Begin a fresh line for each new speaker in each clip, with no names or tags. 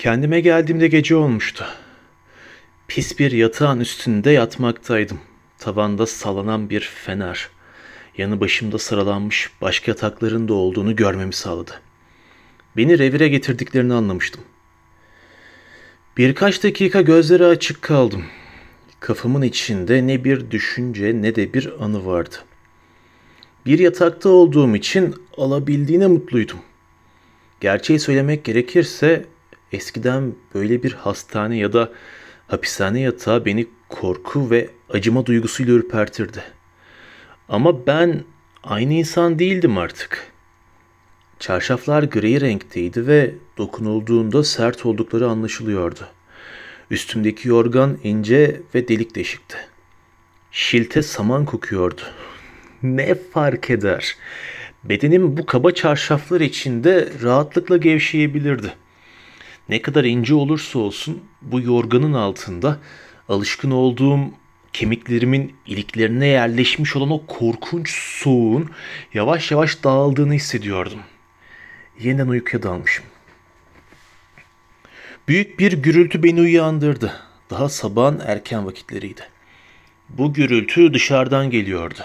Kendime geldiğimde gece olmuştu. Pis bir yatağın üstünde yatmaktaydım. Tavanda sallanan bir fener. Yanı başımda sıralanmış başka yatakların da olduğunu görmemi sağladı. Beni revire getirdiklerini anlamıştım. Birkaç dakika gözleri açık kaldım. Kafamın içinde ne bir düşünce ne de bir anı vardı. Bir yatakta olduğum için alabildiğine mutluydum. Gerçeği söylemek gerekirse eskiden böyle bir hastane ya da hapishane yatağı beni korku ve acıma duygusuyla ürpertirdi. Ama ben aynı insan değildim artık. Çarşaflar gri renkteydi ve dokunulduğunda sert oldukları anlaşılıyordu. Üstümdeki yorgan ince ve delik deşikti. Şilte saman kokuyordu. Ne fark eder? Bedenim bu kaba çarşaflar içinde rahatlıkla gevşeyebilirdi. Ne kadar ince olursa olsun bu yorganın altında alışkın olduğum kemiklerimin iliklerine yerleşmiş olan o korkunç soğuğun yavaş yavaş dağıldığını hissediyordum. Yeniden uykuya dalmışım. Büyük bir gürültü beni uyandırdı. Daha sabahın erken vakitleriydi. Bu gürültü dışarıdan geliyordu.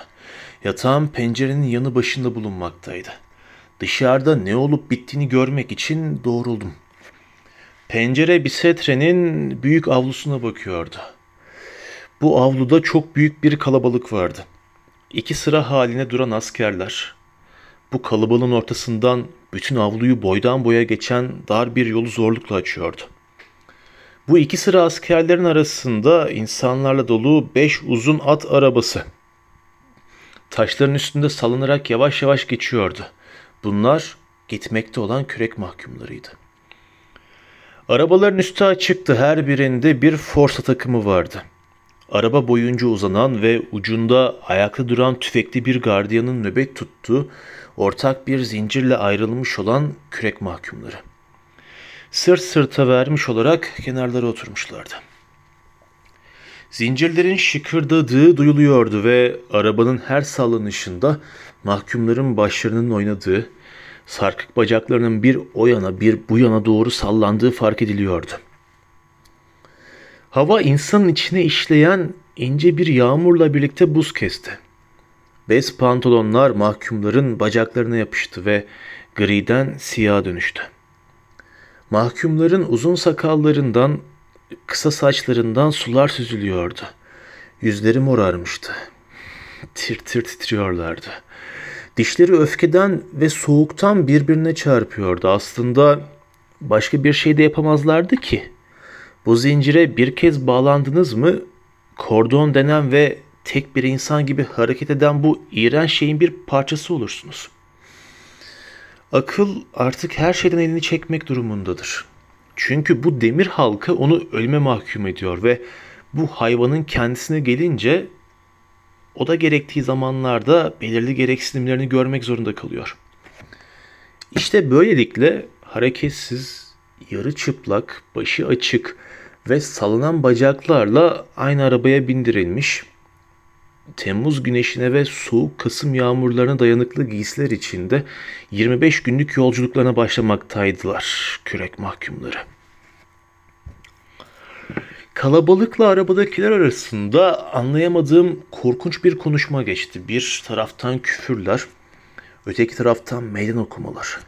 Yatağım pencerenin yanı başında bulunmaktaydı. Dışarıda ne olup bittiğini görmek için doğruldum. Pencere Bisetre'nin büyük avlusuna bakıyordu. Bu avluda çok büyük bir kalabalık vardı. İki sıra haline duran askerler. Bu kalabalığın ortasından bütün avluyu boydan boya geçen dar bir yolu zorlukla açıyordu. Bu iki sıra askerlerin arasında insanlarla dolu beş uzun at arabası. Taşların üstünde salınarak yavaş yavaş geçiyordu. Bunlar gitmekte olan kürek mahkumlarıydı. Arabaların üstü açıktı. Her birinde bir forsa takımı vardı. Araba boyunca uzanan ve ucunda ayakta duran tüfekli bir gardiyanın nöbet tuttuğu ortak bir zincirle ayrılmış olan kürek mahkumları. Sırt sırta vermiş olarak kenarlara oturmuşlardı. Zincirlerin şıkırdadığı duyuluyordu ve arabanın her sallanışında mahkumların başlarının oynadığı, sarkık bacaklarının bir o yana bir bu yana doğru sallandığı fark ediliyordu. Hava insanın içine işleyen ince bir yağmurla birlikte buz kesti. Bez pantolonlar mahkumların bacaklarına yapıştı ve griden siyaha dönüştü. Mahkumların uzun sakallarından, kısa saçlarından sular süzülüyordu. Yüzleri morarmıştı. Tir tir titriyorlardı. Dişleri öfkeden ve soğuktan birbirine çarpıyordu. Aslında başka bir şey de yapamazlardı ki. Bu zincire bir kez bağlandınız mı kordon denen ve tek bir insan gibi hareket eden bu iğrenç şeyin bir parçası olursunuz. Akıl artık her şeyden elini çekmek durumundadır. Çünkü bu demir halka onu ölüme mahkum ediyor ve bu hayvanın kendisine gelince o da gerektiği zamanlarda belirli gereksinimlerini görmek zorunda kalıyor. İşte böylelikle hareketsiz, yarı çıplak, başı açık ve salınan bacaklarla aynı arabaya bindirilmiş, Temmuz güneşine ve soğuk Kasım yağmurlarına dayanıklı giysiler içinde 25 günlük yolculuklarına başlamaktaydılar kürek mahkumları. Kalabalıkla arabadakiler arasında anlayamadığım korkunç bir konuşma geçti. Bir taraftan küfürler, öteki taraftan meydan okumalar.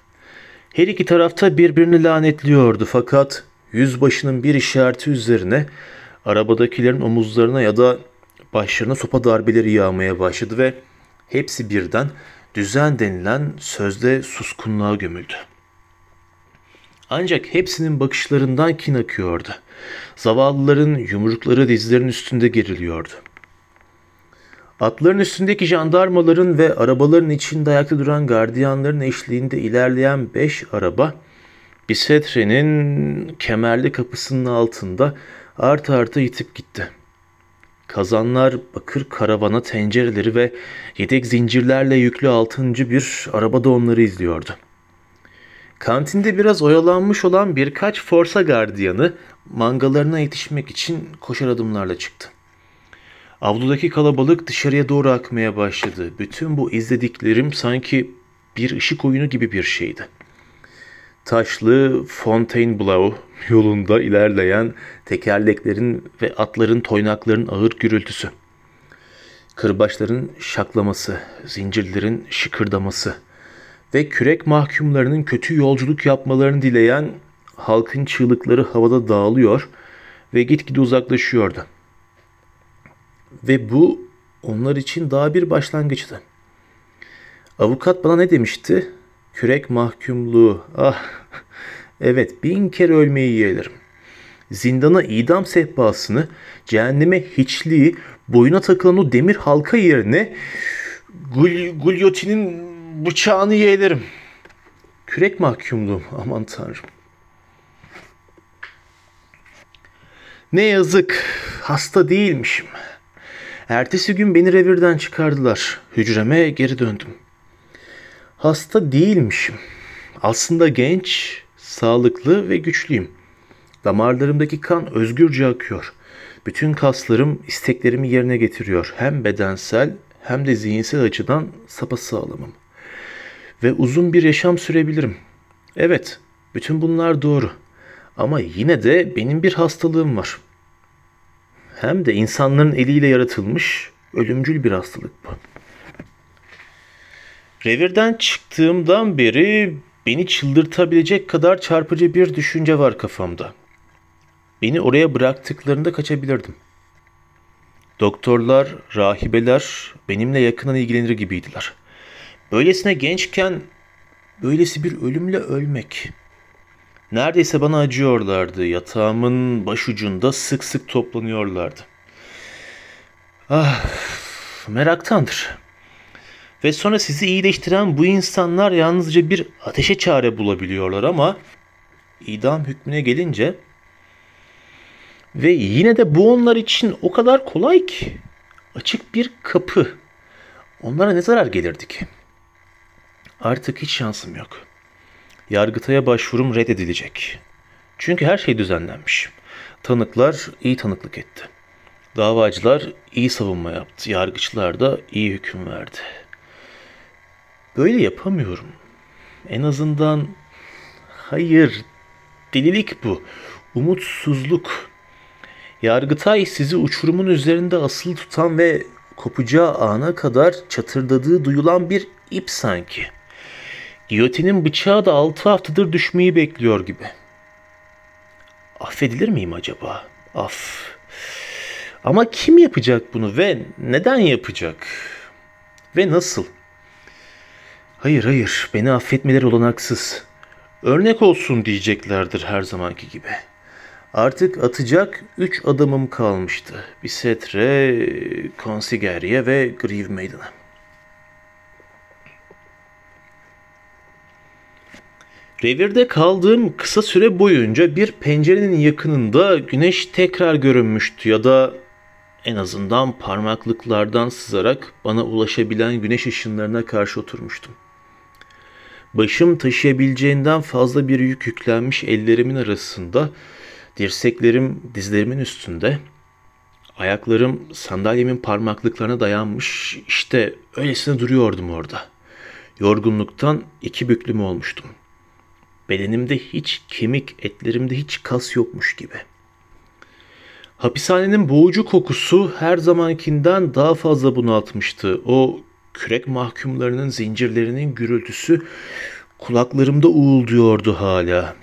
Her iki tarafta birbirini lanetliyordu fakat yüzbaşının bir işareti üzerine arabadakilerin omuzlarına ya da başlarına sopa darbeleri yağmaya başladı ve hepsi birden düzen denilen sözde suskunluğa gömüldü. Ancak hepsinin bakışlarından kin akıyordu. Zavallıların yumrukları dizlerin üstünde geriliyordu. Atların üstündeki jandarmaların ve arabaların içinde ayakta duran gardiyanların eşliğinde ilerleyen beş araba Bisetre'nin kemerli kapısının altında art arta yitip gitti. Kazanlar, bakır karavana tencereleri ve yedek zincirlerle yüklü altıncı bir araba da onları izliyordu. Kantinde biraz oyalanmış olan birkaç forsa gardiyanı mangalarına yetişmek için koşar adımlarla çıktı. Avludaki kalabalık dışarıya doğru akmaya başladı. Bütün bu izlediklerim sanki bir ışık oyunu gibi bir şeydi. Taşlı Fontainebleau yolunda ilerleyen tekerleklerin ve atların toynakların ağır gürültüsü. Kırbaçların şaklaması, zincirlerin şıkırdaması ve kürek mahkumlarının kötü yolculuk yapmalarını dileyen halkın çığlıkları havada dağılıyor ve gitgide uzaklaşıyordu. Ve bu onlar için daha bir başlangıçtı. Avukat bana ne demişti? Kürek mahkumluğu. Ah, evet bin kere ölmeyi yeğlerim. Zindana idam sehpasını, cehenneme hiçliği, boyuna takılan o demir halka yerine Gul Gulyotinin bıçağını yeğlerim. Kürek mahkumluğum aman tanrım. Ne yazık hasta değilmişim. Ertesi gün beni revirden çıkardılar. Hücreme geri döndüm. Hasta değilmişim. Aslında genç, sağlıklı ve güçlüyüm. Damarlarımdaki kan özgürce akıyor. Bütün kaslarım isteklerimi yerine getiriyor. Hem bedensel hem de zihinsel açıdan sapasağlamım. Ve uzun bir yaşam sürebilirim. Evet, bütün bunlar doğru. Ama yine de benim bir hastalığım var. Hem de insanların eliyle yaratılmış ölümcül bir hastalık bu. Revirden çıktığımdan beri beni çıldırtabilecek kadar çarpıcı bir düşünce var kafamda. Beni oraya bıraktıklarında kaçabilirdim. Doktorlar, rahibeler benimle yakından ilgilenir gibiydiler. Böylesine gençken böylesi bir ölümle ölmek. Neredeyse bana acıyorlardı. Yatağımın başucunda sık sık toplanıyorlardı. Ah, meraktandır. Ve sonra sizi iyileştiren bu insanlar yalnızca bir ateşe çare bulabiliyorlar ama idam hükmüne gelince ve yine de bu onlar için o kadar kolay ki. Açık bir kapı. Onlara ne zarar gelirdi ki? Artık hiç şansım yok. Yargıtay'a başvurum reddedilecek. Çünkü her şey düzenlenmiş. Tanıklar iyi tanıklık etti. Davacılar iyi savunma yaptı. Yargıçlar da iyi hüküm verdi. Böyle yapamıyorum. En azından hayır delilik bu. Umutsuzluk. Yargıtay sizi uçurumun üzerinde asıl tutan ve kopacağı ana kadar çatırdadığı duyulan bir ip sanki. Giyotinin bıçağı da altı haftadır düşmeyi bekliyor gibi. Affedilir miyim acaba? Af. Ama kim yapacak bunu ve neden yapacak? Ve nasıl? Hayır hayır beni affetmeleri olanaksız. Örnek olsun diyeceklerdir her zamanki gibi. Artık atacak üç adamım kalmıştı. Bisetre, Konsigerye ve Grieve Maiden'a. Revirde kaldığım kısa süre boyunca bir pencerenin yakınında güneş tekrar görünmüştü ya da en azından parmaklıklardan sızarak bana ulaşabilen güneş ışınlarına karşı oturmuştum. Başım taşıyabileceğinden fazla bir yük yüklenmiş ellerimin arasında, dirseklerim dizlerimin üstünde, ayaklarım sandalyemin parmaklıklarına dayanmış, işte öylesine duruyordum orada. Yorgunluktan iki büklüm olmuştum. Bedenimde hiç kemik, etlerimde hiç kas yokmuş gibi. Hapishanenin boğucu kokusu her zamankinden daha fazla bunaltmıştı. O kürek mahkumlarının zincirlerinin gürültüsü kulaklarımda uğulduyordu hala.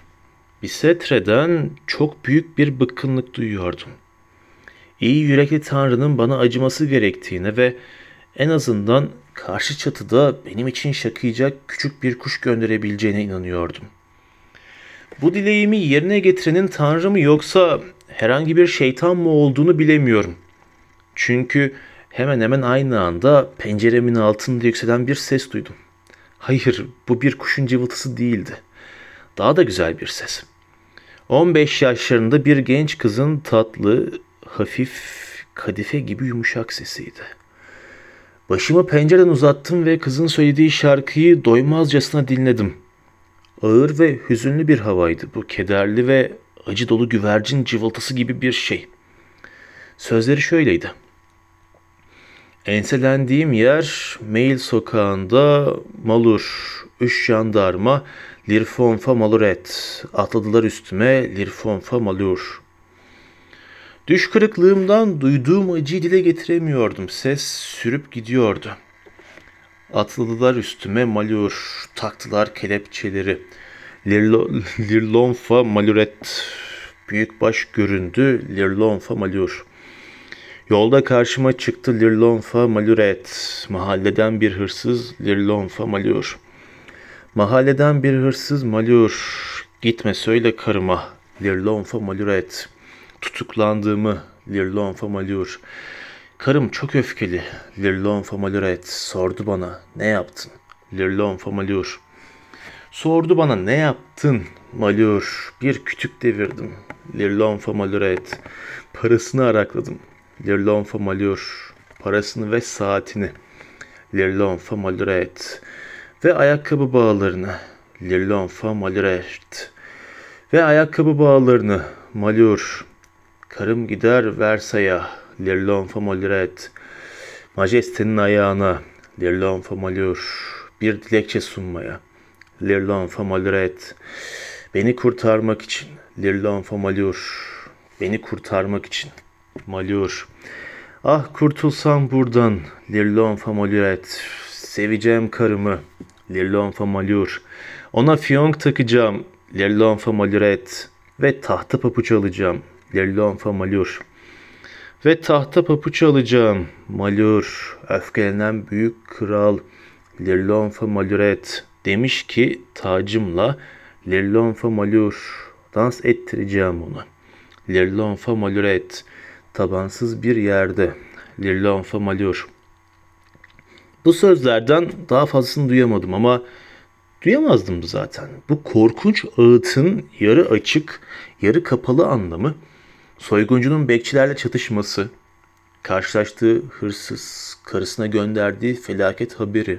Bisetre'den çok büyük bir bıkkınlık duyuyordum. İyi yürekli Tanrı'nın bana acıması gerektiğine ve en azından karşı çatıda benim için şakıyacak küçük bir kuş gönderebileceğine inanıyordum. Bu dileğimi yerine getirenin Tanrı mı yoksa herhangi bir şeytan mı olduğunu bilemiyorum. Çünkü hemen hemen aynı anda penceremin altında yükselen bir ses duydum. Hayır, bu bir kuşun cıvıltısı değildi. Daha da güzel bir ses. 15 yaşlarında bir genç kızın tatlı, hafif, kadife gibi yumuşak sesiydi. Başımı pencereden uzattım ve kızın söylediği şarkıyı doymazcasına dinledim. Ağır ve hüzünlü bir havaydı bu, kederli ve acı dolu güvercin cıvıltısı gibi bir şey. Sözleri şöyleydi. Enselendiğim yer Mail sokağında Malur, üç jandarma, Lirfonfa maluret. Atladılar üstüme lirfonfa malur. Düş kırıklığımdan duyduğum acıyı dile getiremiyordum. Ses sürüp gidiyordu. Atladılar üstüme malur. Taktılar kelepçeleri. Lirlo, lirlonfa maluret. Büyükbaş göründü. Lirlonfa malur. Yolda karşıma çıktı Lirlonfa maluret. Mahalleden bir hırsız Lirlonfa malur. Mahalleden bir hırsız malur. Gitme söyle karıma. Lirlonfa maluret. Tutuklandığımı Lirlonfa malur. Karım çok öfkeli. Lirlonfa maluret. Sordu bana ne yaptın? Lirlonfa malur. Sordu bana ne yaptın? Malur. Bir kütük devirdim. Lirlonfa maluret. Parasını arakladım. Lirlonfa malur. Parasını ve saatini. Lirlonfa maluret. Ve ayakkabı bağlarını. Lirlonfa maluret. Ve ayakkabı bağlarını. Malur. Karım gider Versay'a. Lirlonfa maluret. Majestenin ayağına. Lirlonfa malur. Bir dilekçe sunmaya. Lirlonfa maluret. Beni kurtarmak için. Lirlonfa malur. Beni kurtarmak için. Malur. Ah kurtulsam buradan. Lirlonfa maluret. Seveceğim karımı. Lirlonfa malur. Ona fiyonk takacağım. Lirlonfa maluret. Ve tahta papuç alacağım. Lirlonfa malur. Ve tahta papuç alacağım. Malur. Öfkelenen büyük kral. Lirlonfa maluret. Demiş ki tacımla Lirlonfa malur. Dans ettireceğim onu. Lirlonfa maluret. Tabansız bir yerde. Lirlonfa malur. Bu sözlerden daha fazlasını duyamadım ama duyamazdım zaten. Bu korkunç ağıtın yarı açık, yarı kapalı anlamı, soyguncunun bekçilerle çatışması, karşılaştığı hırsız, karısına gönderdiği felaket haberi,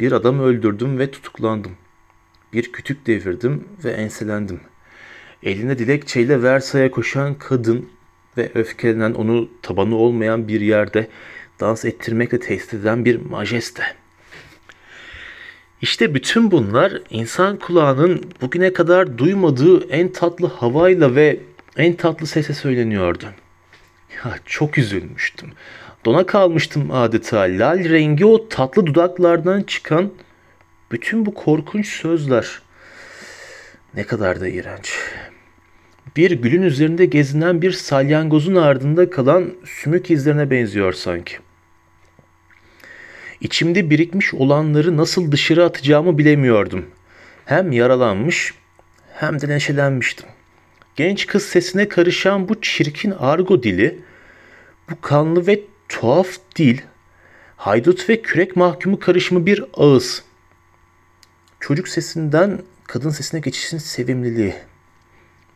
bir adam öldürdüm ve tutuklandım. Bir kütük devirdim ve enselendim. Eline dilekçeyle Versay'a koşan kadın ve öfkelenen onu tabanı olmayan bir yerde dans ettirmekle tehdit eden bir majeste. İşte bütün bunlar insan kulağının bugüne kadar duymadığı en tatlı havayla ve en tatlı sese söyleniyordu. Ya çok üzülmüştüm. Dona kalmıştım adeta. Lal rengi o tatlı dudaklardan çıkan bütün bu korkunç sözler. Ne kadar da iğrenç. Bir gülün üzerinde gezinen bir salyangozun ardında kalan sümük izlerine benziyor sanki. İçimde birikmiş olanları nasıl dışarı atacağımı bilemiyordum. Hem yaralanmış hem de neşelenmiştim. Genç kız sesine karışan bu çirkin argo dili, bu kanlı ve tuhaf dil, haydut ve kürek mahkumu karışımı bir ağız. Çocuk sesinden kadın sesine geçişin sevimliliği.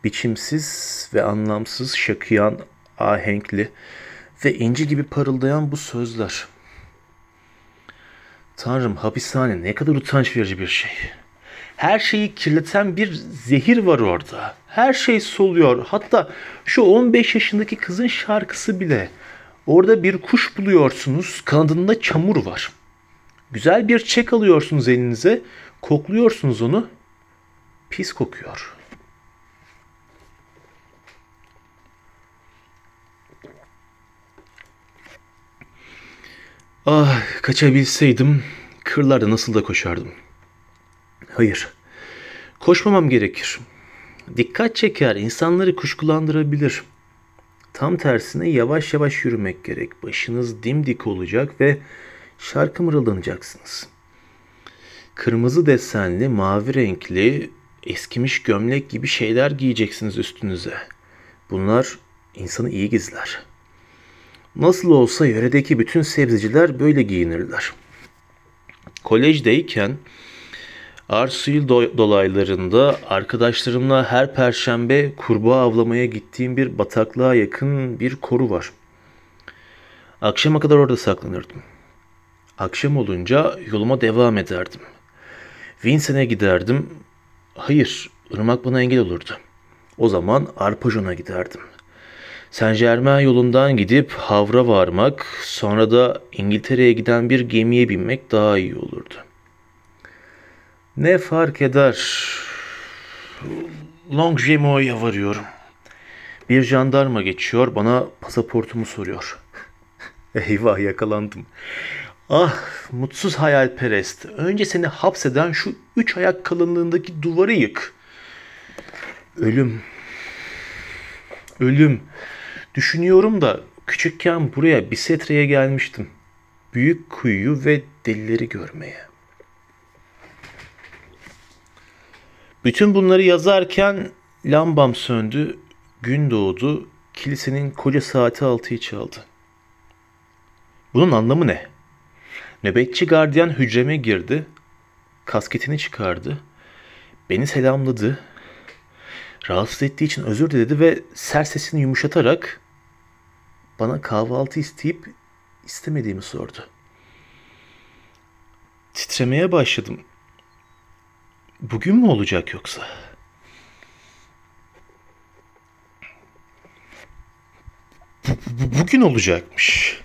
Biçimsiz ve anlamsız şakıyan, ahenkli ve inci gibi parıldayan bu sözler. Tanrım hapishane ne kadar utanç verici bir şey. Her şeyi kirleten bir zehir var orada. Her şey soluyor. Hatta şu 15 yaşındaki kızın şarkısı bile. Orada bir kuş buluyorsunuz, kanadında çamur var. Güzel bir çek alıyorsunuz elinize, kokluyorsunuz onu. Pis kokuyor. Ah, kaçabilseydim kırlarda nasıl da koşardım. Hayır, koşmamam gerekir. Dikkat çeker, insanları kuşkulandırabilir. Tam tersine yavaş yavaş yürümek gerek. Başınız dimdik olacak ve şarkı mırıldanacaksınız. Kırmızı desenli, mavi renkli, eskimiş gömlek gibi şeyler giyeceksiniz üstünüze. Bunlar insanı iyi gizler. Nasıl olsa yöredeki bütün sebzeciler böyle giyinirler. Kolejdeyken Arsuil dolaylarında arkadaşlarımla her perşembe kurbağa avlamaya gittiğim bir bataklığa yakın bir koru var. Akşama kadar orada saklanırdım. Akşam olunca yoluma devam ederdim. Vincen'e giderdim. Hayır, ırmak bana engel olurdu. O zaman Arpajon'a giderdim. Saint Germain yolundan gidip Havra varmak, sonra da İngiltere'ye giden bir gemiye binmek daha iyi olurdu. Ne fark eder? Longjemo'ya varıyorum. Bir jandarma geçiyor, bana pasaportumu soruyor. Eyvah yakalandım. Ah mutsuz hayalperest. Önce seni hapseden şu üç ayak kalınlığındaki duvarı yık. Ölüm. Ölüm. Düşünüyorum da küçükken buraya Bisetre'ye gelmiştim. Büyük kuyuyu ve delileri görmeye. Bütün bunları yazarken lambam söndü, gün doğdu, kilisenin koca saati altıyı çaldı. Bunun anlamı ne? Nöbetçi gardiyan hücreme girdi, kasketini çıkardı, beni selamladı, rahatsız ettiği için özür diledi ve ser sesini yumuşatarak bana kahvaltı isteyip istemediğimi sordu. Titremeye başladım. Bugün mü olacak yoksa? Bugün olacakmış.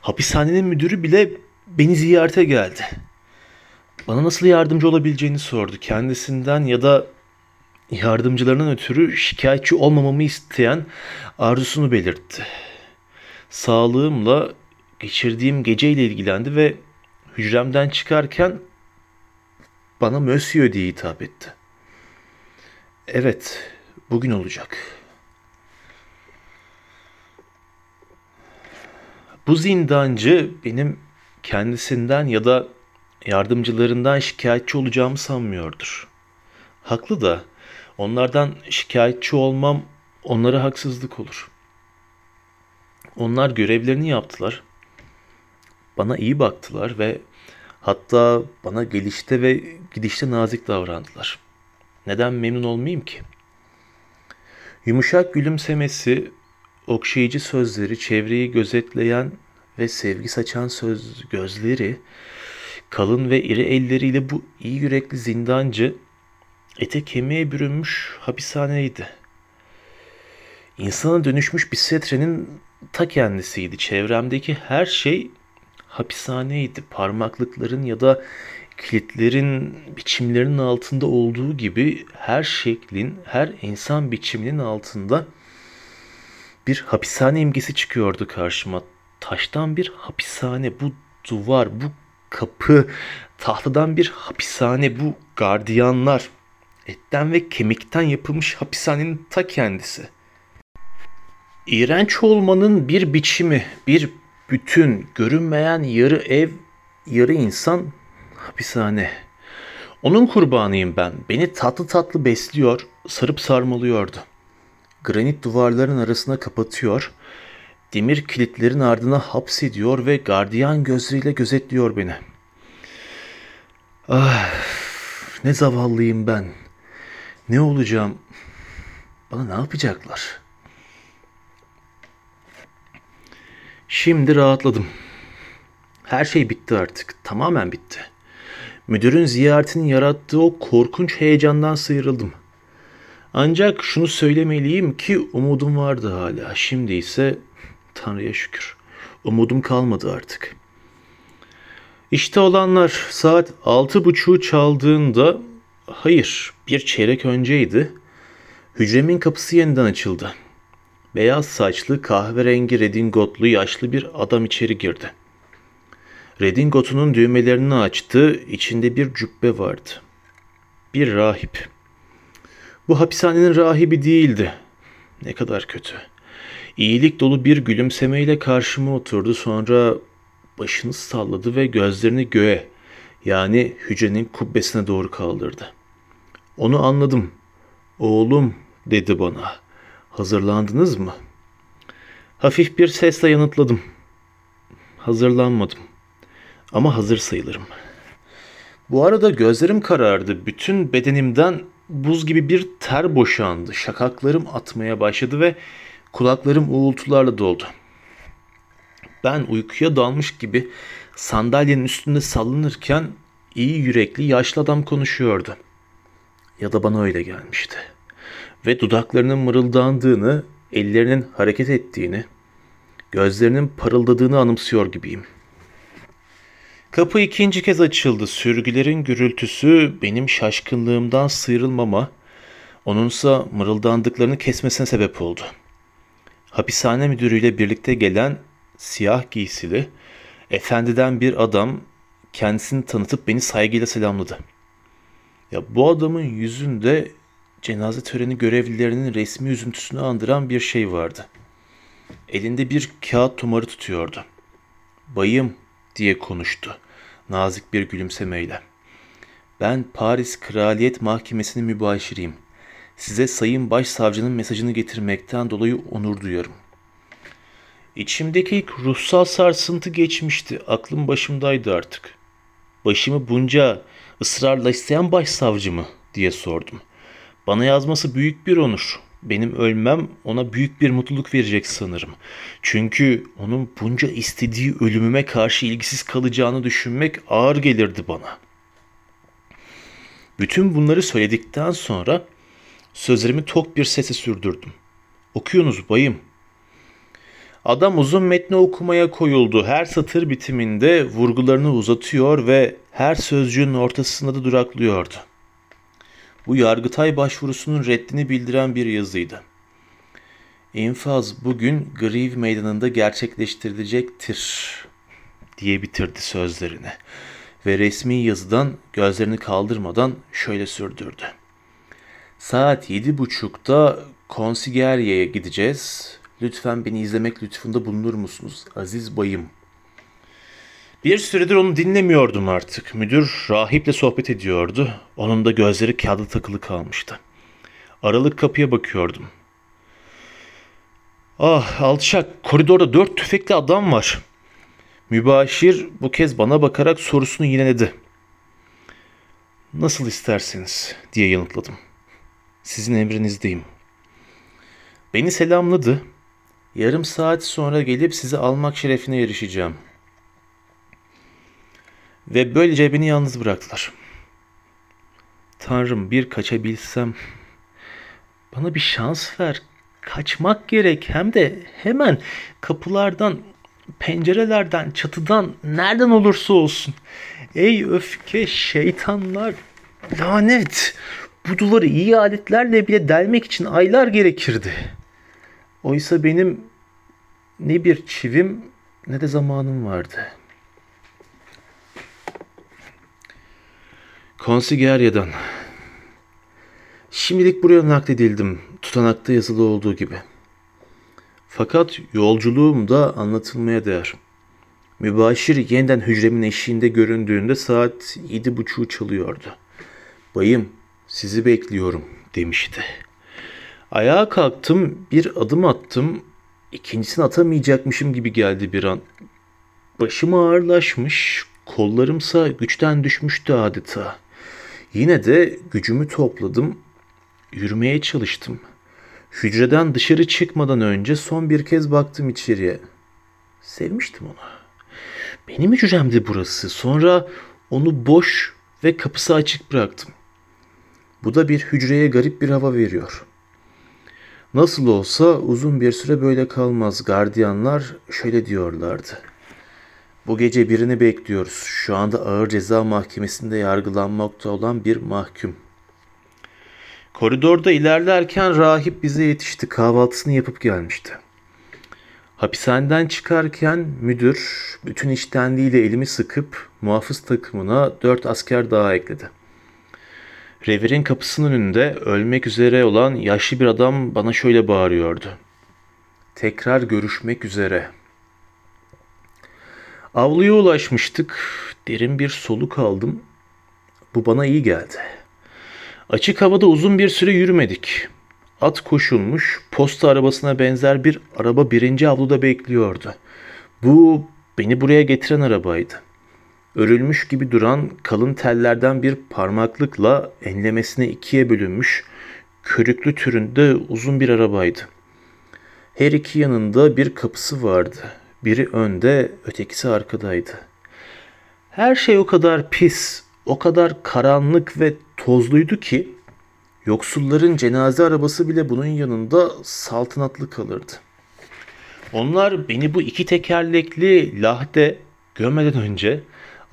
Hapishanenin müdürü bile beni ziyarete geldi. Bana nasıl yardımcı olabileceğini sordu. Kendisinden ya da yardımcılarından ötürü şikayetçi olmamamı isteyen arzusunu belirtti. Sağlığımla geçirdiğim geceyle ilgilendi ve hücremden çıkarken bana Monsieur diye hitap etti. Evet, bugün olacak. Bu zindancı benim kendisinden ya da yardımcılarından şikayetçi olacağımı sanmıyordur. Haklı da onlardan şikayetçi olmam onlara haksızlık olur. Onlar görevlerini yaptılar. Bana iyi baktılar ve hatta bana gelişte ve gidişte nazik davrandılar. Neden memnun olmayayım ki? Yumuşak gülümsemesi, okşayıcı sözleri, çevreyi gözetleyen ve sevgi saçan söz gözleri, kalın ve iri elleriyle bu iyi yürekli zindancı ete kemiğe bürünmüş hapishaneydi. İnsana dönüşmüş bir setrenin ta kendisiydi. Çevremdeki her şey hapishaneydi. Parmaklıkların ya da kilitlerin biçimlerinin altında olduğu gibi her şeklin, her insan biçiminin altında bir hapishane imgesi çıkıyordu karşıma. Taştan bir hapishane, bu duvar, bu kapı, tahtadan bir hapishane, bu gardiyanlar, etten ve kemikten yapılmış hapishanenin ta kendisi. İğrenç olmanın bir biçimi, bir bütün, görünmeyen yarı ev, yarı insan hapishane. Onun kurbanıyım ben. Beni tatlı tatlı besliyor, sarıp sarmalıyordu. Granit duvarların arasına kapatıyor, demir kilitlerin ardına hapsediyor ve gardiyan gözleriyle gözetliyor beni. Ah, ne zavallıyım ben. Ne olacağım? Bana ne yapacaklar? Şimdi rahatladım. Her şey bitti artık. Tamamen bitti. Müdürün ziyaretinin yarattığı o korkunç heyecandan sıyrıldım. Ancak şunu söylemeliyim ki umudum vardı hala. Şimdi ise Tanrı'ya şükür. Umudum kalmadı artık. İşte olanlar saat altı buçuğu çaldığında hayır bir çeyrek önceydi. Hücremin kapısı yeniden açıldı. Beyaz saçlı kahverengi redingotlu yaşlı bir adam içeri girdi. Redingotunun düğmelerini açtı, içinde bir cübbe vardı. Bir rahip. Bu hapishanenin rahibi değildi. Ne kadar kötü. İyilik dolu bir gülümsemeyle karşıma oturdu sonra başını salladı ve gözlerini göğe yani hücrenin kubbesine doğru kaldırdı. Onu anladım. Oğlum dedi bana. Hazırlandınız mı? Hafif bir sesle yanıtladım. Hazırlanmadım. Ama hazır sayılırım. Bu arada gözlerim karardı. Bütün bedenimden buz gibi bir ter boşandı. Şakaklarım atmaya başladı ve kulaklarım uğultularla doldu. Ben uykuya dalmış gibi sandalyenin üstünde sallanırken iyi yürekli yaşlı adam konuşuyordu. Ya da bana öyle gelmişti. Ve dudaklarının mırıldandığını, ellerinin hareket ettiğini, gözlerinin parıldadığını anımsıyor gibiyim. Kapı ikinci kez açıldı. Sürgülerin gürültüsü benim şaşkınlığımdan sıyrılmama, onunsa mırıldandıklarını kesmesine sebep oldu. Hapishane müdürüyle birlikte gelen siyah giysili, efendiden bir adam kendisini tanıtıp beni saygıyla selamladı. Ya bu adamın yüzünde cenaze töreni görevlilerinin resmi üzüntüsünü andıran bir şey vardı. Elinde bir kağıt tumarı tutuyordu. Bayım diye konuştu nazik bir gülümsemeyle. Ben Paris Kraliyet Mahkemesi'nin mübaşiriyim. Size Sayın Başsavcının mesajını getirmekten dolayı onur duyarım. İçimdeki ruhsal sarsıntı geçmişti. Aklım başımdaydı artık. Başımı bunca ısrarla isteyen başsavcı mı diye sordum. Bana yazması büyük bir onur. Benim ölmem ona büyük bir mutluluk verecek sanırım. Çünkü onun bunca istediği ölümüme karşı ilgisiz kalacağını düşünmek ağır gelirdi bana. Bütün bunları söyledikten sonra sözlerimi tok bir sese sürdürdüm. Okuyunuz bayım. Adam uzun metni okumaya koyuldu. Her satır bitiminde vurgularını uzatıyor ve her sözcüğün ortasında da duraklıyordu. Bu Yargıtay başvurusunun reddini bildiren bir yazıydı. İnfaz bugün Griv Meydanı'nda gerçekleştirilecektir diye bitirdi sözlerini ve resmi yazıdan gözlerini kaldırmadan şöyle sürdürdü. Saat yedi buçukta konsigeryeye gideceğiz. Lütfen beni izlemek lütfunda bulunur musunuz aziz bayım?'' Bir süredir onu dinlemiyordum artık. Müdür rahiple sohbet ediyordu. Onun da gözleri kağıda takılı kalmıştı. Aralık kapıya bakıyordum. Ah alçak koridorda dört tüfekli adam var. Mübaşir bu kez bana bakarak sorusunu yineledi. Nasıl isterseniz diye yanıtladım. Sizin emrinizdeyim. Beni selamladı. Yarım saat sonra gelip sizi almak şerefine erişeceğim.'' Ve böylece beni yalnız bıraktılar. Tanrım bir kaçabilsem. Bana bir şans ver. Kaçmak gerek hem de hemen kapılardan, pencerelerden, çatıdan nereden olursa olsun. Ey öfke şeytanlar lanet. Bu duvarı iyi aletlerle bile delmek için aylar gerekirdi. Oysa benim ne bir çivim ne de zamanım vardı.'' Konsigeryadan. Şimdilik buraya nakledildim. Tutanakta yazılı olduğu gibi. Fakat yolculuğum da anlatılmaya değer. Mübaşir yeniden hücremin eşiğinde göründüğünde saat yedi buçuğu çalıyordu. Bayım sizi bekliyorum demişti. Ayağa kalktım bir adım attım. İkincisini atamayacakmışım gibi geldi bir an. Başım ağırlaşmış, kollarımsa güçten düşmüştü adeta. Yine de gücümü topladım, yürümeye çalıştım. Hücreden dışarı çıkmadan önce son bir kez baktım içeriye. Sevmiştim onu. Benim hücremdi burası. Sonra onu boş ve kapısı açık bıraktım. Bu da bir hücreye garip bir hava veriyor. Nasıl olsa uzun bir süre böyle kalmaz. Gardiyanlar şöyle diyorlardı. Bu gece birini bekliyoruz. Şu anda ağır ceza mahkemesinde yargılanmakta olan bir mahkum. Koridorda ilerlerken rahip bize yetişti. Kahvaltısını yapıp gelmişti. Hapishaneden çıkarken müdür bütün iştenliğiyle elimi sıkıp muhafız takımına dört asker daha ekledi. Revirin kapısının önünde ölmek üzere olan yaşlı bir adam bana şöyle bağırıyordu. Tekrar görüşmek üzere.'' Avluya ulaşmıştık. Derin bir soluk aldım. Bu bana iyi geldi. Açık havada uzun bir süre yürümedik. At koşulmuş, posta arabasına benzer bir araba birinci avluda bekliyordu. Bu beni buraya getiren arabaydı. Örülmüş gibi duran kalın tellerden bir parmaklıkla enlemesine ikiye bölünmüş, körüklü türünde uzun bir arabaydı. Her iki yanında bir kapısı vardı. Biri önde, ötekisi arkadaydı. Her şey o kadar pis, o kadar karanlık ve tozluydu ki yoksulların cenaze arabası bile bunun yanında saltanatlı kalırdı. Onlar beni bu iki tekerlekli lahde gömmeden önce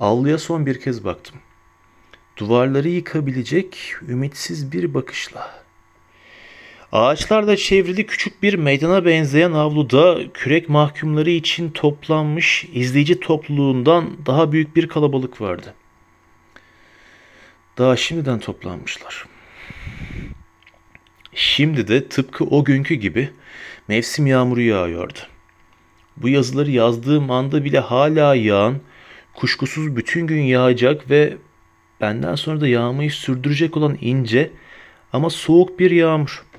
Avluya son bir kez baktım. Duvarları yıkabilecek ümitsiz bir bakışla. Ağaçlarla çevrili küçük bir meydana benzeyen avluda kürek mahkumları için toplanmış izleyici topluluğundan daha büyük bir kalabalık vardı. Daha şimdiden toplanmışlar. Şimdi de tıpkı o günkü gibi mevsim yağmuru yağıyordu. Bu yazıları yazdığım anda bile hala yağan, kuşkusuz bütün gün yağacak ve benden sonra da yağmayı sürdürecek olan ince ama soğuk bir yağmur.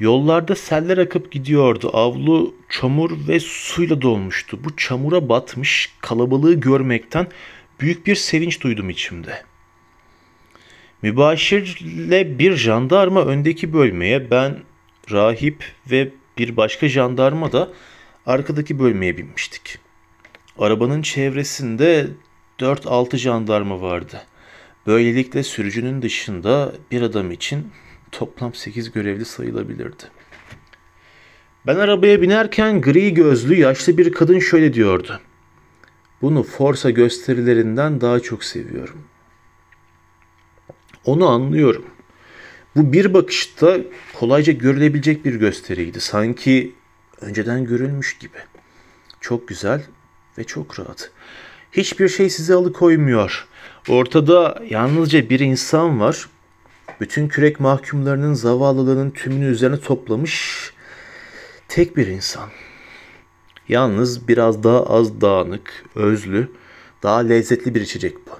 Yollarda seller akıp gidiyordu. Avlu çamur ve suyla dolmuştu. Bu çamura batmış kalabalığı görmekten büyük bir sevinç duydum içimde. Mübaşirle bir jandarma öndeki bölmeye, ben rahip ve bir başka jandarma da arkadaki bölmeye binmiştik. Arabanın çevresinde 4-6 jandarma vardı. Böylelikle sürücünün dışında bir adam için toplam 8 görevli sayılabilirdi. Ben arabaya binerken gri gözlü yaşlı bir kadın şöyle diyordu. Bunu Forsa gösterilerinden daha çok seviyorum. Onu anlıyorum. Bu bir bakışta kolayca görülebilecek bir gösteriydi. Sanki önceden görülmüş gibi. Çok güzel ve çok rahat. Hiçbir şey sizi alıkoymuyor. Ortada yalnızca bir insan var. Bütün kürek mahkumlarının zavallılığının tümünü üzerine toplamış tek bir insan. Yalnız biraz daha az dağınık, özlü, daha lezzetli bir içecek bu.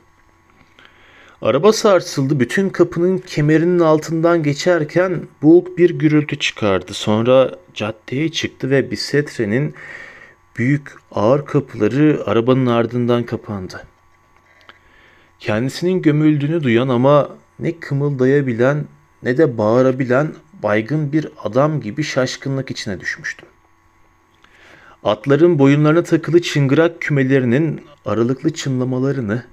Araba sarsıldı. Bütün kapının kemerinin altından geçerken boğuk bir gürültü çıkardı. Sonra caddeye çıktı ve bisetrenin büyük ağır kapıları arabanın ardından kapandı. Kendisinin gömüldüğünü duyan ama ne kımıldayabilen ne de bağırabilen baygın bir adam gibi şaşkınlık içine düşmüştüm. Atların boyunlarına takılı çıngırak kümelerinin aralıklı çınlamalarını,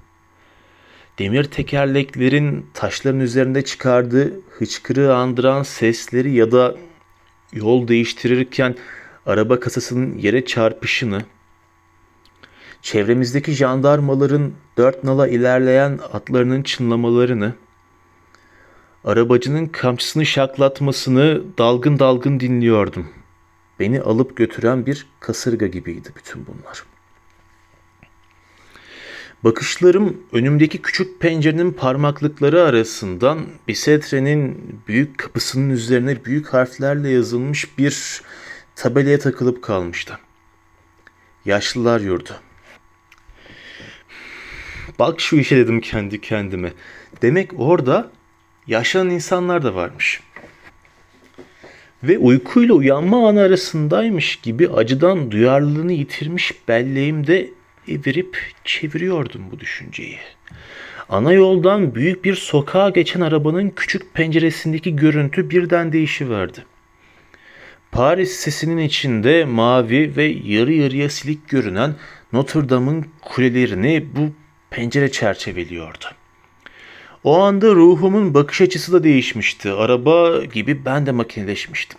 demir tekerleklerin taşların üzerinde çıkardığı hıçkırığı andıran sesleri ya da yol değiştirirken araba kasasının yere çarpışını, çevremizdeki jandarmaların dört nala ilerleyen atlarının çınlamalarını, arabacının kamçısını şaklatmasını dalgın dalgın dinliyordum. Beni alıp götüren bir kasırga gibiydi bütün bunlar.'' Bakışlarım önümdeki küçük pencerenin parmaklıkları arasından Bisetre'nin büyük kapısının üzerine büyük harflerle yazılmış bir tabelaya takılıp kalmıştı. Yaşlılar yurdu. Bak şu işe dedim kendi kendime. Demek orada yaşlanan insanlar da varmış. Ve uykuyla uyanma anı arasındaymış gibi acıdan duyarlılığını yitirmiş belleğimde evirip çeviriyordum bu düşünceyi. Ana yoldan büyük bir sokağa geçen arabanın küçük penceresindeki görüntü birden değişiverdi. Paris sesinin içinde mavi ve yarı yarıya silik görünen Notre Dame'ın kulelerini bu pencere çerçeveliyordu. O anda ruhumun bakış açısı da değişmişti. Araba gibi ben de makineleşmiştim.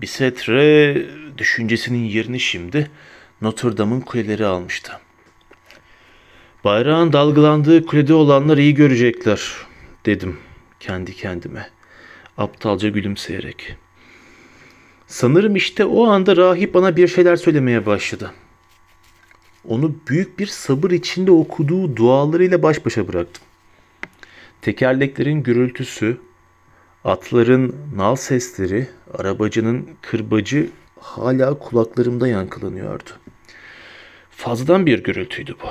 Bisetre düşüncesinin yerini şimdi Notre Dame'ın kuleleri almıştı. Bayrağın dalgalandığı kulede olanlar iyi görecekler dedim kendi kendime aptalca gülümseyerek. Sanırım işte o anda rahip bana bir şeyler söylemeye başladı. Onu büyük bir sabır içinde okuduğu dualarıyla baş başa bıraktım. Tekerleklerin gürültüsü, atların nal sesleri, arabacının kırbacı hala kulaklarımda yankılanıyordu. Fazladan bir gürültüydü bu.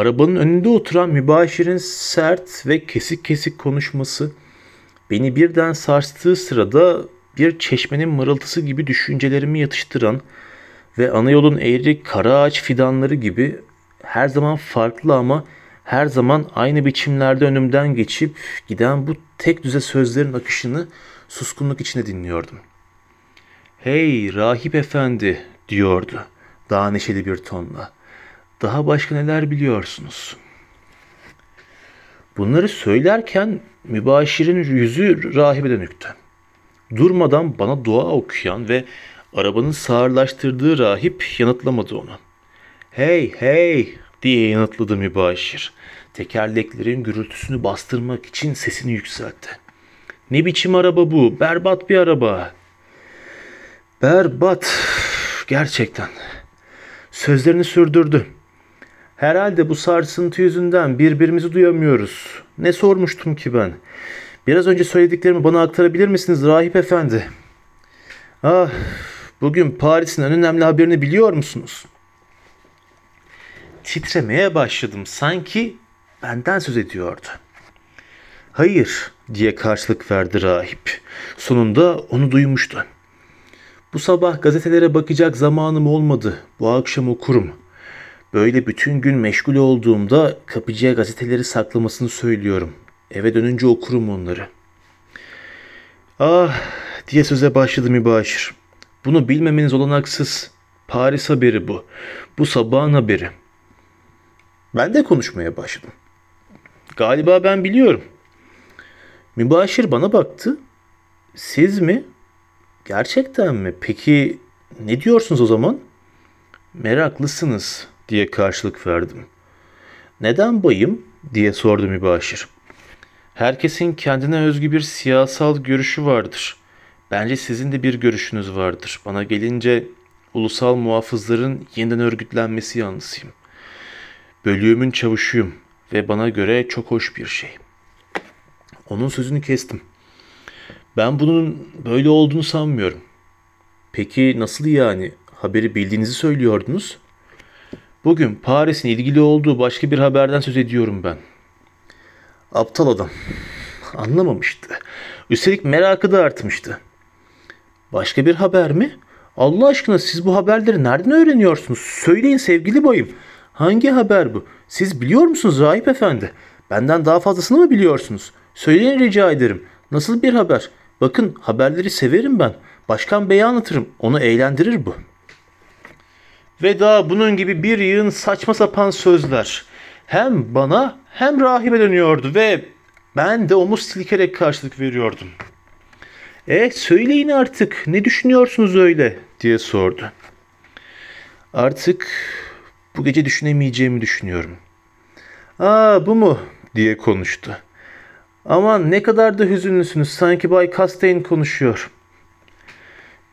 Arabanın önünde oturan mübaşirin sert ve kesik kesik konuşması beni birden sarstığı sırada bir çeşmenin mırıltısı gibi düşüncelerimi yatıştıran ve ana yolun eğri kara ağaç fidanları gibi her zaman farklı ama her zaman aynı biçimlerde önümden geçip giden bu tek düze sözlerin akışını suskunluk içinde dinliyordum. Hey rahip efendi diyordu daha neşeli bir tonla. Daha başka neler biliyorsunuz? Bunları söylerken mübaşirin yüzü rahibe dönüktü. Durmadan bana dua okuyan ve arabanın sağırlaştırdığı rahip yanıtlamadı onu. Hey hey diye yanıtladı mübaşir. Tekerleklerin gürültüsünü bastırmak için sesini yükseltti. Ne biçim araba bu? Berbat bir araba. Berbat. Gerçekten. Sözlerini sürdürdü. Herhalde bu sarsıntı yüzünden birbirimizi duyamıyoruz. Ne sormuştum ki ben? Biraz önce söylediklerimi bana aktarabilir misiniz rahip efendi? Ah, bugün Paris'in en önemli haberini biliyor musunuz? Titremeye başladım. Sanki benden söz ediyordu. Hayır diye karşılık verdi rahip. Sonunda onu duymuştu. Bu sabah gazetelere bakacak zamanım olmadı. Bu akşam okurum. Böyle bütün gün meşgul olduğumda kapıcıya gazeteleri saklamasını söylüyorum. Eve dönünce okurum onları. Ah diye söze başladı mübaşir. Bunu bilmemeniz olanaksız. Paris haberi bu. Bu sabahın haberi. Ben de konuşmaya başladım. Galiba ben biliyorum. Mübaşir bana baktı. Siz mi? Gerçekten mi? Peki ne diyorsunuz o zaman? Meraklısınız diye karşılık verdim. Neden bayım diye sordu mübaşir. Herkesin kendine özgü bir siyasal görüşü vardır. Bence sizin de bir görüşünüz vardır. Bana gelince ulusal muhafızların yeniden örgütlenmesi yanlısıyım. Bölüğümün çavuşuyum ve bana göre çok hoş bir şey. Onun sözünü kestim. Ben bunun böyle olduğunu sanmıyorum. Peki nasıl yani? Haberi bildiğinizi söylüyordunuz. Bugün Paris'in ilgili olduğu başka bir haberden söz ediyorum ben. Aptal adam. Anlamamıştı. Üstelik merakı da artmıştı. Başka bir haber mi? Allah aşkına siz bu haberleri nereden öğreniyorsunuz? Söyleyin sevgili bayım. Hangi haber bu? Siz biliyor musunuz Rahip Efendi? Benden daha fazlasını mı biliyorsunuz? Söyleyin rica ederim. Nasıl bir haber? Bakın haberleri severim ben. Başkan Bey'e anlatırım. Onu eğlendirir bu. Ve daha bunun gibi bir yığın saçma sapan sözler. Hem bana hem rahibe dönüyordu ve ben de omuz silkerek karşılık veriyordum. E söyleyin artık ne düşünüyorsunuz öyle diye sordu. Artık bu gece düşünemeyeceğimi düşünüyorum. Aa bu mu diye konuştu. Aman ne kadar da hüzünlüsünüz sanki Bay Castaigne konuşuyor.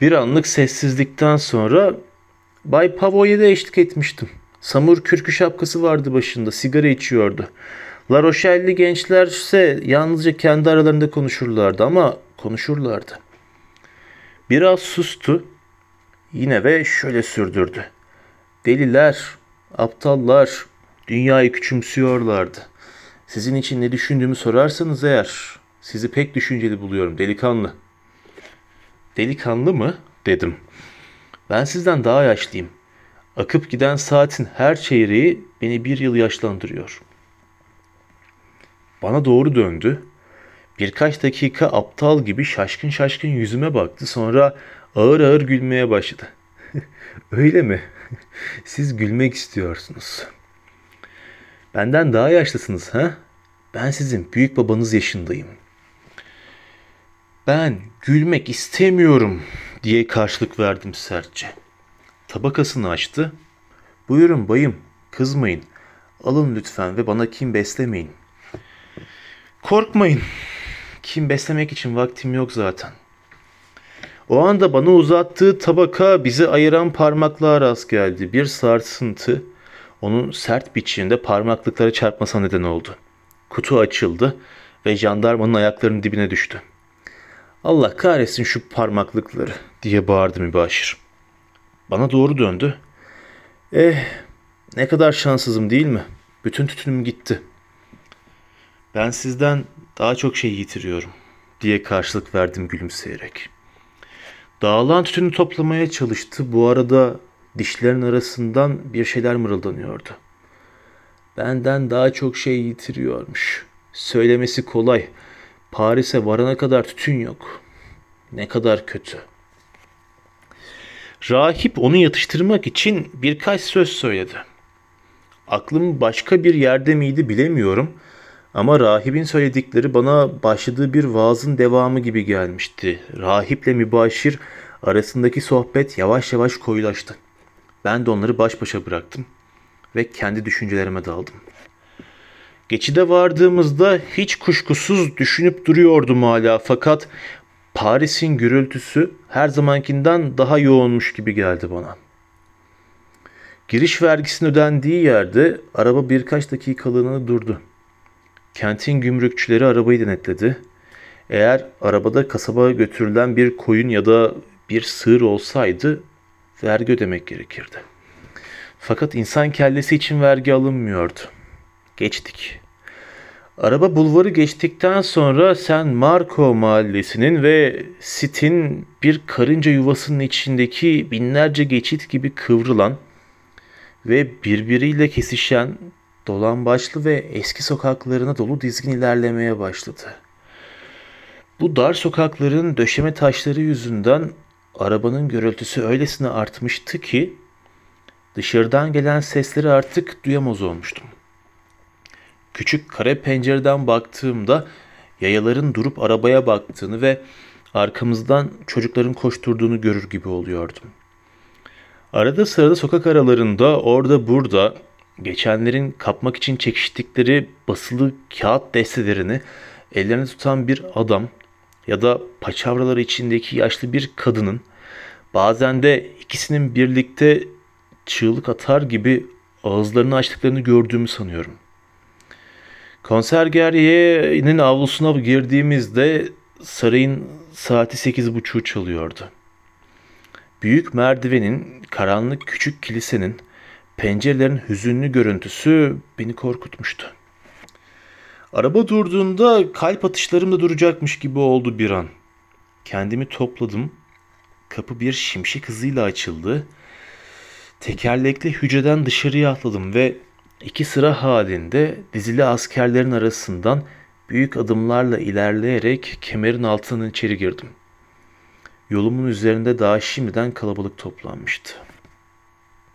Bir anlık sessizlikten sonra Bay Pavoy'a da eşlik etmiştim. Samur kürkü şapkası vardı başında, sigara içiyordu. La Rochelle'li gençler ise yalnızca kendi aralarında konuşurlardı ama konuşurlardı. Biraz sustu. Yine ve şöyle sürdürdü. Deliler, aptallar dünyayı küçümsüyorlardı. Sizin için ne düşündüğümü sorarsanız eğer sizi pek düşünceli buluyorum delikanlı. Delikanlı mı? dedim. Ben sizden daha yaşlıyım. Akıp giden saatin her çeyreği beni bir yıl yaşlandırıyor. Bana doğru döndü. Birkaç dakika aptal gibi şaşkın şaşkın yüzüme baktı. Sonra ağır ağır gülmeye başladı. Öyle mi? Siz gülmek istiyorsunuz. Benden daha yaşlısınız ha? Ben sizin büyük babanız yaşındayım. Ben gülmek istemiyorum diye karşılık verdim sertçe. Tabakasını açtı. Buyurun bayım, kızmayın. Alın lütfen ve bana kim beslemeyin. Korkmayın. Kim beslemek için vaktim yok zaten. O anda bana uzattığı tabaka bizi ayıran parmaklığa rast geldi. Bir sarsıntı onun sert biçimde parmaklıklara çarpmasına neden oldu. Kutu açıldı ve jandarmanın ayaklarının dibine düştü. Allah kahretsin şu parmaklıkları diye bağırdı mübaşir. Bana doğru döndü. Eh ne kadar şanssızım değil mi? Bütün tütünüm gitti. Ben sizden daha çok şey yitiriyorum diye karşılık verdim gülümseyerek. Dağılan tütünü toplamaya çalıştı. Bu arada dişlerin arasından bir şeyler mırıldanıyordu. Benden daha çok şey yitiriyormuş. Söylemesi kolay. Paris'e varana kadar tütün yok. Ne kadar kötü. Rahip onu yatıştırmak için birkaç söz söyledi. Aklım başka bir yerde miydi bilemiyorum ama rahibin söyledikleri bana başladığı bir vaazın devamı gibi gelmişti. Rahiple mübaşir arasındaki sohbet yavaş yavaş koyulaştı. Ben de onları baş başa bıraktım. ve kendi düşüncelerime daldım. Geçide vardığımızda hiç kuşkusuz düşünüp duruyordum hala fakat Paris'in gürültüsü her zamankinden daha yoğunmuş gibi geldi bana. Giriş vergisinin ödendiği yerde araba birkaç dakikalığına durdu. Kentin gümrükçüleri arabayı denetledi. Eğer arabada kasaba götürülen bir koyun ya da bir sığır olsaydı vergi ödemek gerekirdi. Fakat insan kellesi için vergi alınmıyordu. Geçtik. Araba bulvarı geçtikten sonra San Marco mahallesinin ve sitin bir karınca yuvasının içindeki binlerce geçit gibi kıvrılan ve birbiriyle kesişen dolambaçlı ve eski sokaklarına dolu dizgin ilerlemeye başladı. Bu dar sokakların döşeme taşları yüzünden arabanın gürültüsü öylesine artmıştı ki dışarıdan gelen sesleri artık duyamaz olmuştum. Küçük kare pencereden baktığımda yayaların durup arabaya baktığını ve arkamızdan çocukların koşturduğunu görür gibi oluyordum. Arada sırada sokak aralarında orada burada geçenlerin kapmak için çekiştikleri basılı kağıt destelerini ellerine tutan bir adam ya da paçavraları içindeki yaşlı bir kadının bazen de ikisinin birlikte çığlık atar gibi ağızlarını açtıklarını gördüğümü sanıyorum. Konsergerye'nin avlusuna girdiğimizde sarayın saati sekiz buçuğu çalıyordu. Büyük merdivenin, karanlık küçük kilisenin, pencerelerin hüzünlü görüntüsü beni korkutmuştu. Araba durduğunda kalp atışlarım da duracakmış gibi oldu bir an. Kendimi topladım. Kapı bir şimşek hızıyla açıldı. Tekerlekli hücreden dışarıya atladım ve iki sıra halinde dizili askerlerin arasından büyük adımlarla ilerleyerek kemerin altından içeri girdim. Yolumun üzerinde daha şimdiden kalabalık toplanmıştı.